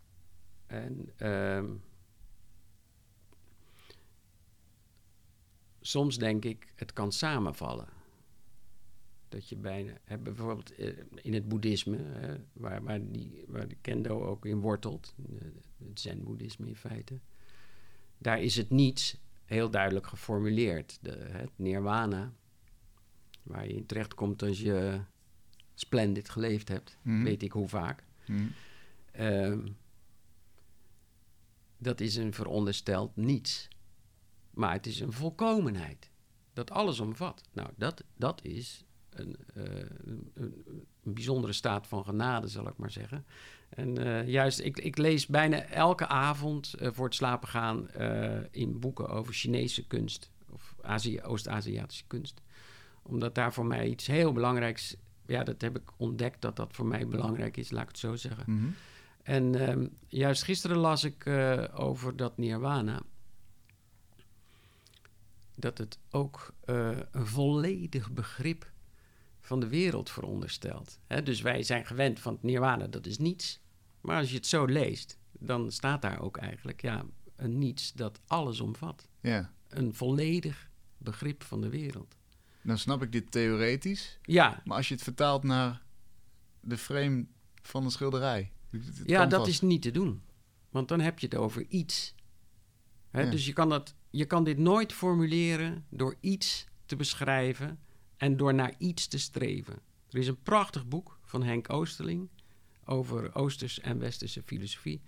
En ehm, soms denk ik, het kan samenvallen. Dat je bijna, hè, bijvoorbeeld eh, in het boeddhisme, hè, waar, waar, die, waar de kendo ook in wortelt, het zen-boeddhisme in feite, daar is het niets heel duidelijk geformuleerd. De, het nirwana, waar je in terecht komt als je splendid geleefd hebt, Mhm. weet ik hoe vaak. Hm. Ehm, dat is een verondersteld niets. Maar het is een volkomenheid. Dat alles omvat. Nou, dat, dat is een, eh, een, een, bijzondere staat van genade, zal ik maar zeggen. En eh, juist, ik, ik lees bijna elke avond eh, voor het slapen gaan in boeken over Chinese kunst. Of Azië, Oost-Aziatische kunst. Omdat daar voor mij iets heel belangrijks... Ja, dat heb ik ontdekt dat dat voor mij belangrijk is, laat ik het zo zeggen. Mhm. En ehm, juist gisteren las ik over dat nirwana. Dat het ook een volledig begrip van de wereld veronderstelt. Dus wij zijn gewend van het nirwana, dat is niets. Maar als je het zo leest, dan staat daar ook eigenlijk ja, een niets dat alles omvat. Ja, Een volledig begrip van de wereld. dan snap ik dit theoretisch. Ja, Maar als je het vertaalt naar de frame van een schilderij. Ja, dat vast. is niet te doen. Want dan heb je het over iets. Ja. Dus je kan, dat, je kan dit nooit formuleren door iets te beschrijven en door naar iets te streven. Er is een prachtig boek van Henk Oosterling over Oosters en Westerse filosofie.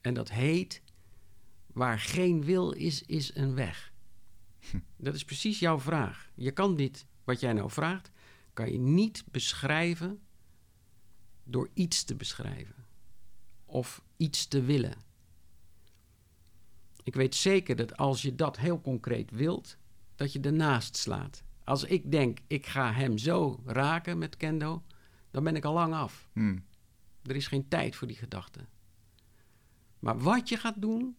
En dat heet Waar geen wil is, is een weg. Dat is precies jouw vraag. Je kan dit, wat jij nou vraagt, kan je niet beschrijven door iets te beschrijven of iets te willen. Ik weet zeker dat als je dat heel concreet wilt, dat je ernaast slaat. Als ik denk, ik ga hem zo raken met kendo, dan ben ik al lang af. Hm. Er is geen tijd voor die gedachte. Maar wat je gaat doen,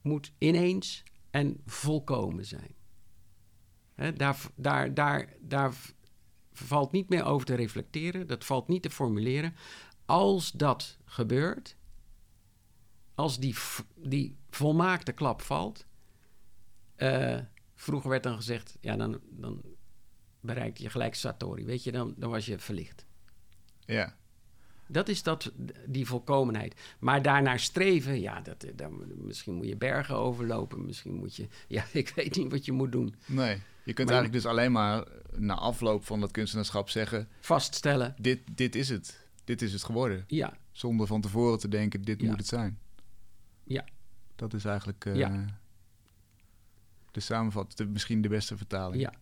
moet ineens en volkomen zijn. Daar, daar, daar, daar valt niet meer over te reflecteren, dat valt niet te formuleren. Als dat gebeurt, als die, die volmaakte klap valt. Uh, vroeger werd dan gezegd, ja, dan, dan bereikte je gelijk Satori, weet je, dan, dan was je verlicht. Ja. Dat is dat, die volkomenheid. Maar daarnaar streven, ja, dat, dan, misschien moet je bergen overlopen. Misschien moet je, ja, ik weet niet wat je moet doen. Nee, je kunt eigenlijk dus alleen maar na afloop van dat kunstenaarschap zeggen... Vaststellen. Dit, dit is het. Dit is het geworden. Ja. Zonder van tevoren te denken, dit moet het zijn. Ja. Dat is eigenlijk uh, ja. De samenvatting, misschien de beste vertaling. Ja.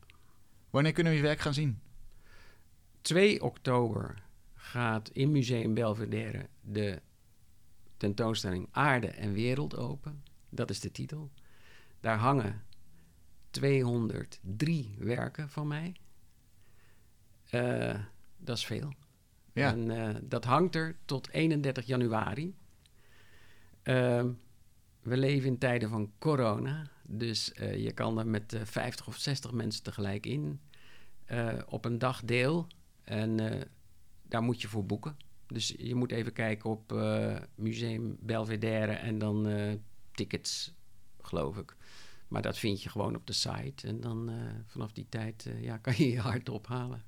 Wanneer kunnen we je werk gaan zien? 2 oktober gaat in Museum Belvedere de tentoonstelling Aarde en Wereld open. Dat is de titel. Daar hangen 203 werken van mij. Uh, dat is veel. Ja. En uh, dat hangt er tot 31 januari. Uh, we leven in tijden van corona. Dus uh, je kan er met 50 of 60 mensen tegelijk in. op een dag deel. En daar moet je voor boeken. Dus je moet even kijken op Museum Belvedere en dan tickets, geloof ik. Maar dat vind je gewoon op de site. En dan vanaf die tijd ja, kan je je hart ophalen.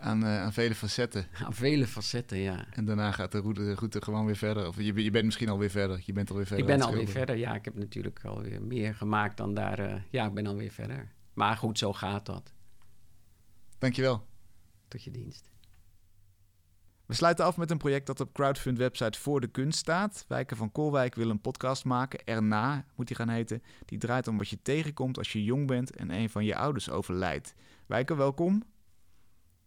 Aan, aan vele facetten. Aan vele facetten, ja. En daarna gaat de route, de route gewoon weer verder. Of je, je bent misschien alweer verder. Je bent alweer verder. Ik ben alweer verder, ja. Ik heb natuurlijk alweer meer gemaakt dan daar. ja, ik ben alweer verder. Maar goed, zo gaat dat. Dankjewel. Tot je dienst. We sluiten af met een project dat op crowdfund website Voor de Kunst staat. Wijken van Koolwijk wil een podcast maken. Erna moet die gaan heten. Die draait om wat je tegenkomt als je jong bent en een van je ouders overlijdt. Wijken, welkom.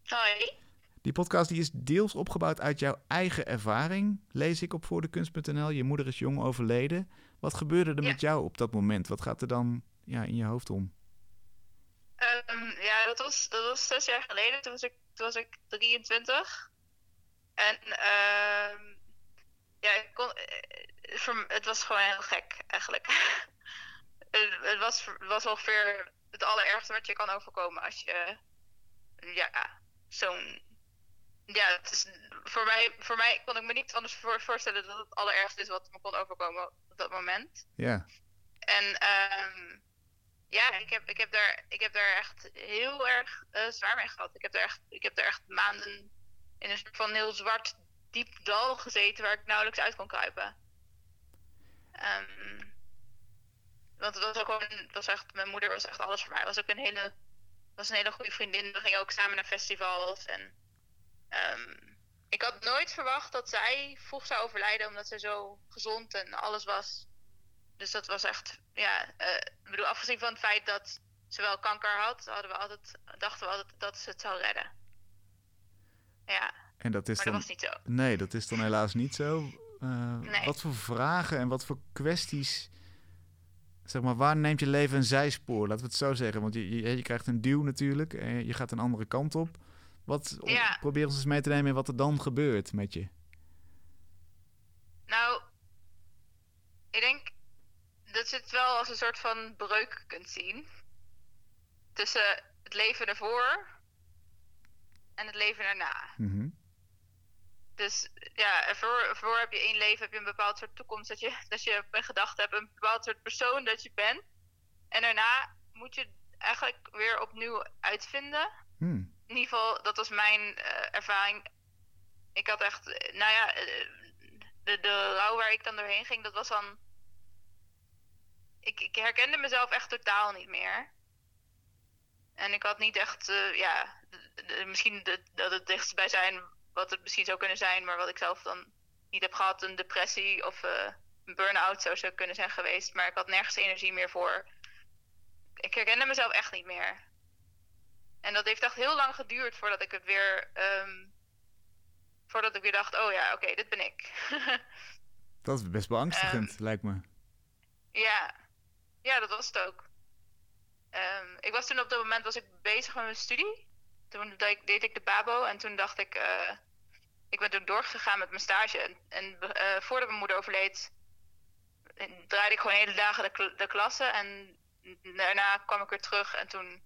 Hoi. Die podcast die is deels opgebouwd uit jouw eigen ervaring, lees ik op voordekunst.nl. Je moeder is jong overleden. Wat gebeurde er met jou op dat moment? Wat gaat er dan ja, in je hoofd om? Um, ja, dat was, dat was zes jaar geleden. Toen was ik, toen was ik 23. En uh, ja, ik kon, uh, het was gewoon heel gek eigenlijk. het, het, was, was ongeveer het allerergste wat je kan overkomen als je ja, zo'n. Ja, het is, voor, mij, voor mij kon ik me niet anders voorstellen dat het allerergste is wat me kon overkomen op dat moment. Ja. En um, ja, ik heb, ik, heb daar, ik heb daar echt heel erg uh, zwaar mee gehad. Ik heb, daar echt, ik heb daar echt maanden in een soort van heel zwart, diep dal gezeten waar ik nauwelijks uit kon kruipen. Um, want het was ook gewoon, het was echt, mijn moeder was echt alles voor mij. Was ook een hele, was een hele goede vriendin. We gingen ook samen naar festivals. En um, ik had nooit verwacht dat zij vroeg zou overlijden, omdat ze zo gezond en alles was. Dus dat was echt, ja, uh, ik bedoel, afgezien van het feit dat ze wel kanker had, hadden we altijd, dachten we altijd dat ze het zou redden. Ja. En dat is maar dan, dat was niet zo. Nee, dat is dan helaas niet zo. Uh, nee. Wat voor vragen en wat voor kwesties. Zeg maar, waar neemt je leven een zijspoor? Laten we het zo zeggen. Want je, je, je krijgt een duw natuurlijk. En je gaat een andere kant op. Wat, ja. Probeer ons eens mee te nemen in wat er dan gebeurt met je. Nou, ik denk dat je het wel als een soort van breuk kunt zien. Tussen het leven ervoor en het leven erna. Mm -hmm. Dus ja, ervoor, ervoor heb je één leven, heb je een bepaald soort toekomst dat je, dat je in gedachten hebt, een bepaald soort persoon dat je bent. En daarna moet je eigenlijk weer opnieuw uitvinden. Hmm. In ieder geval, dat was mijn uh, ervaring. Ik had echt, nou ja, de, de rouw waar ik dan doorheen ging, dat was dan. Ik, ik herkende mezelf echt totaal niet meer. En ik had niet echt, uh, ja, de, de, misschien dat het dichtst bij zijn wat het misschien zou kunnen zijn, maar wat ik zelf dan niet heb gehad, een depressie of uh, een burn-out zou zo kunnen zijn geweest. Maar ik had nergens energie meer voor. Ik herkende mezelf echt niet meer. En dat heeft echt heel lang geduurd voordat ik het weer. Um, voordat ik weer dacht: oh ja, oké, okay, dit ben ik. dat is best beangstigend, um, lijkt me. Ja, ja, dat was het ook. Um, ik was toen op dat moment was ik bezig met mijn studie. Toen deed ik de Babo en toen dacht ik, uh, ik ben toen doorgegaan met mijn stage. En, en uh, voordat mijn moeder overleed, draaide ik gewoon hele dagen de, de klasse. En daarna kwam ik weer terug en toen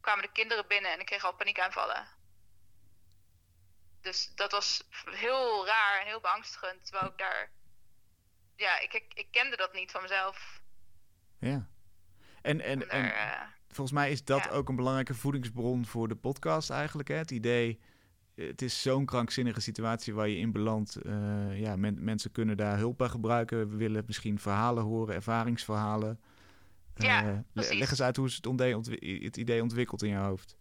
kwamen de kinderen binnen en ik kreeg al paniekaanvallen. Dus dat was heel raar en heel beangstigend. Terwijl ik daar. Ja, ik, ik, ik kende dat niet van mezelf. Ja. En, en, en eh, volgens mij is dat ook een belangrijke voedingsbron voor de podcast eigenlijk. Hè? Het idee, het is zo'n krankzinnige situatie waar je in belandt. Uh, ja, mensen kunnen daar hulp bij gebruiken. We willen misschien verhalen horen, ervaringsverhalen. Ja, uh, leg eens uit hoe is het, het idee ontwikkeld in je hoofd.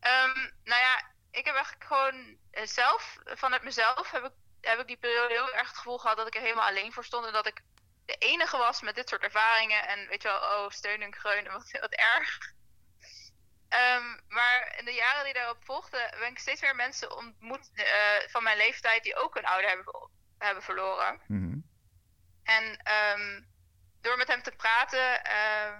Um, nou ja, ik heb eigenlijk gewoon zelf, vanuit mezelf, heb ik, heb ik die periode heel erg het gevoel gehad dat ik er helemaal alleen voor stond. En dat ik de enige was met dit soort ervaringen. En weet je wel, oh, steun en kreun, wat, wat erg. Um, maar in de jaren die daarop volgden, ben ik steeds meer mensen ontmoet uh, van mijn leeftijd die ook een ouder hebben, hebben verloren. Mm En um, door met hem te praten, uh,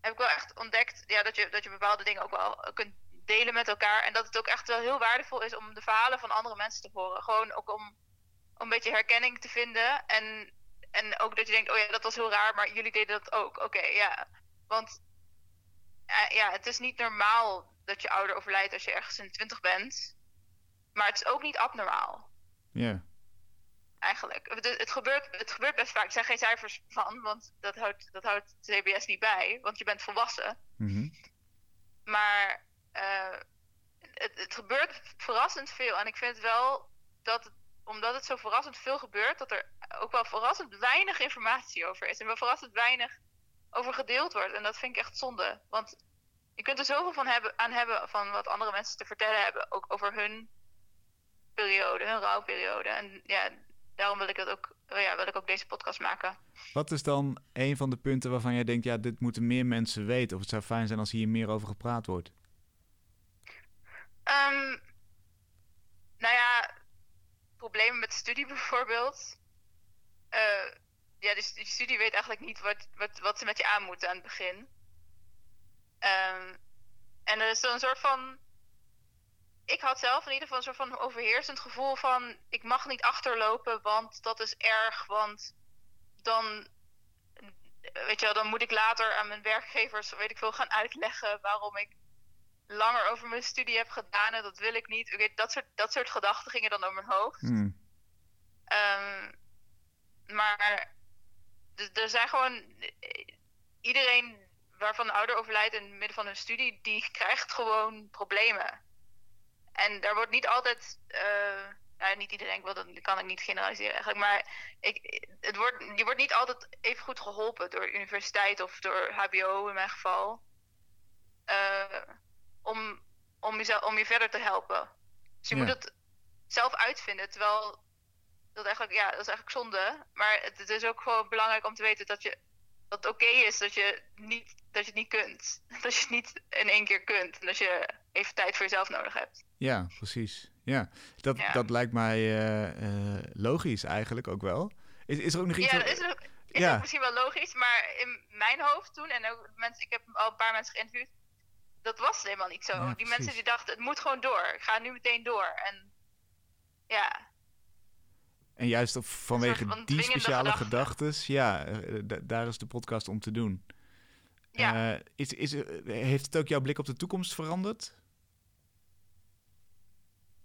heb ik wel echt ontdekt ja, dat, je, dat je bepaalde dingen ook wel kunt delen met elkaar. En dat het ook echt wel heel waardevol is om de verhalen van andere mensen te horen. Gewoon ook om, om een beetje herkenning te vinden. En en ook dat je denkt, oh ja, dat was heel raar, maar jullie deden dat ook. Oké, ja. Want ja, het is niet normaal dat je ouder overlijdt als je ergens in twintig bent. Maar het is ook niet abnormaal. Ja. Eigenlijk. Het, het, gebeurt, het gebeurt best vaak. Ik zeg geen cijfers van, want dat houdt, dat houdt CBS niet bij. Want je bent volwassen. Mm Maar uh, het, het gebeurt verrassend veel. En ik vind wel dat het omdat het zo verrassend veel gebeurt, dat er ook wel verrassend weinig informatie over is. En wel verrassend weinig over gedeeld wordt. En dat vind ik echt zonde. Want je kunt er zoveel van hebben, aan hebben van wat andere mensen te vertellen hebben. Ook over hun periode, hun rouwperiode. En ja, daarom wil ik, dat ook, oh ja, wil ik ook deze podcast maken. Wat is dan een van de punten waarvan jij denkt, ja, dit moeten meer mensen weten? Of het zou fijn zijn als hier meer over gepraat wordt? Um, nou ja, problemen met studie bijvoorbeeld. Uh, ja, dus die studie weet eigenlijk niet wat, wat, wat ze met je aan moeten aan het begin. Um, en er is dan een soort van. Ik had zelf in ieder geval een soort van overheersend gevoel van: ik mag niet achterlopen, want dat is erg. Want dan, weet je wel, dan moet ik later aan mijn werkgevers, weet ik veel, gaan uitleggen waarom ik langer over mijn studie heb gedaan en dat wil ik niet. Okay, dat, soort, dat soort gedachten gingen dan door mijn hoofd. Hmm. Um, maar er zijn gewoon. Iedereen waarvan de ouder overlijdt in het midden van hun studie, die krijgt gewoon problemen. En daar wordt niet altijd. Uh, nou, niet iedereen, wel, dat kan ik niet generaliseren eigenlijk. Maar ik, het wordt, je wordt niet altijd even goed geholpen door universiteit of door HBO in mijn geval. Uh, om, om, jezelf, om je verder te helpen. Dus je moet het zelf uitvinden. Terwijl dat eigenlijk, ja, dat is eigenlijk zonde. Maar het, het is ook gewoon belangrijk om te weten dat je dat het oké is dat je, niet, dat je het niet kunt. Dat je het niet in één keer kunt. En dat je even tijd voor jezelf nodig hebt. Ja, precies. Ja, dat, dat lijkt mij uh, uh, logisch eigenlijk ook wel. Is, is er ook nog iets... Ja, dat is, ook, is ja. ook misschien wel logisch. Maar in mijn hoofd toen, en ook mensen, ik heb al een paar mensen geïnterviewd dat was helemaal niet zo. die mensen die dachten, het moet gewoon door. Ik ga nu meteen door. En ja. En juist vanwege die speciale gedachten, ja, eh, daar is de podcast om te doen. Ja. Uh, is, is, heeft het ook jouw blik op de toekomst veranderd?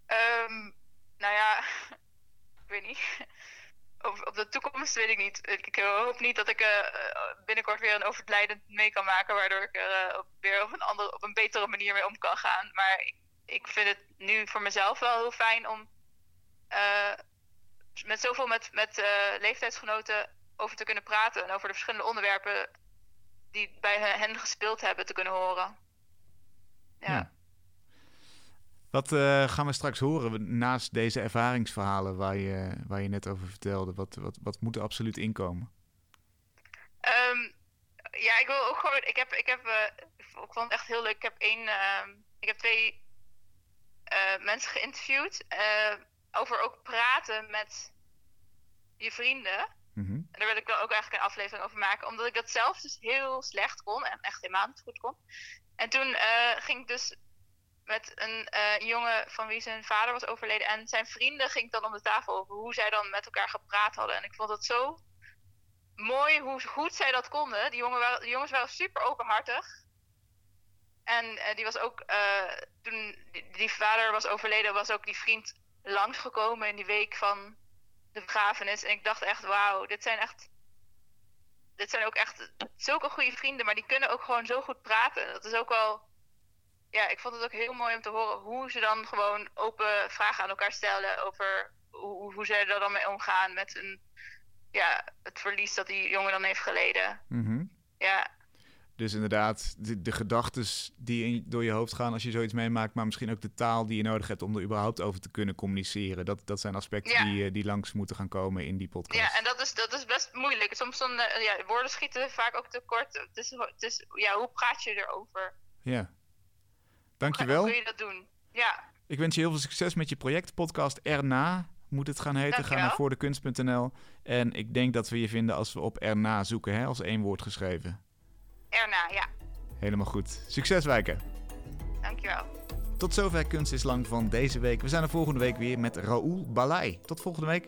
Um, nou ja, ik weet niet op, de toekomst weet ik niet. Ik, hoop niet dat ik uh, binnenkort weer een overlijdend mee kan maken, waardoor ik er uh, weer op een, andere, op een betere manier mee om kan gaan. Maar ik, ik vind het nu voor mezelf wel heel fijn om met zoveel met, met leeftijdsgenoten over te kunnen praten en over de verschillende onderwerpen die bij hen gespeeld hebben te kunnen horen. ja. Wat uh, gaan we straks horen naast deze ervaringsverhalen waar je, waar je net over vertelde? Wat, wat, wat moet er absoluut inkomen? Um, ja, ik wil ook gewoon. Ik heb, ik heb, uh, ik vond het echt heel leuk. Ik heb één, uh, ik heb twee uh, mensen geïnterviewd over ook praten met je vrienden. Mm -hmm. En daar wil ik dan ook eigenlijk een aflevering over maken, omdat ik dat zelf dus heel slecht kon en echt helemaal niet goed kon. En toen ging ik dus met een eh, jongen van wie zijn vader was overleden. En zijn vrienden ging dan om de tafel over hoe zij dan met elkaar gepraat hadden. En ik vond het zo mooi hoe goed zij dat konden. Die, jongen waren, die jongens waren super openhartig. En eh, die was ook, eh, toen die, die, vader was overleden, was ook die vriend langsgekomen in die week van de begrafenis. En ik dacht echt, wauw, dit zijn echt, dit zijn ook echt zulke goede vrienden, maar die kunnen ook gewoon zo goed praten. Dat is ook wel, ja, ik vond het ook heel mooi om te horen hoe ze dan gewoon open vragen aan elkaar stellen over hoe, hoe zij er dan mee omgaan met een, ja, het verlies dat die jongen dan heeft geleden. Mhm. Ja. Dus inderdaad, de, de gedachten die in, door je hoofd gaan als je zoiets meemaakt, maar misschien ook de taal die je nodig hebt om er überhaupt over te kunnen communiceren. Dat, dat zijn aspecten Ja. die, eh, die langs moeten gaan komen in die podcast. Ja, en dat is, dat is best moeilijk. Soms dan, eh, ja, woorden schieten vaak ook tekort. Het is, het is, ja, hoe praat je erover? Ja. Hoe Dankjewel. kun je dat doen? Ja, Ik wens je heel veel succes met je project. Podcast Erna moet het gaan heten. Ga Dankjewel. naar voordekunst.nl. En ik denk dat we je vinden als we op Erna zoeken, hè, als één woord geschreven. erna, ja. Helemaal goed. Succes, Wijken. Dankjewel. Tot zover Kunst is Lang van deze week. We zijn er volgende week weer met Raoul Balai. Tot volgende week.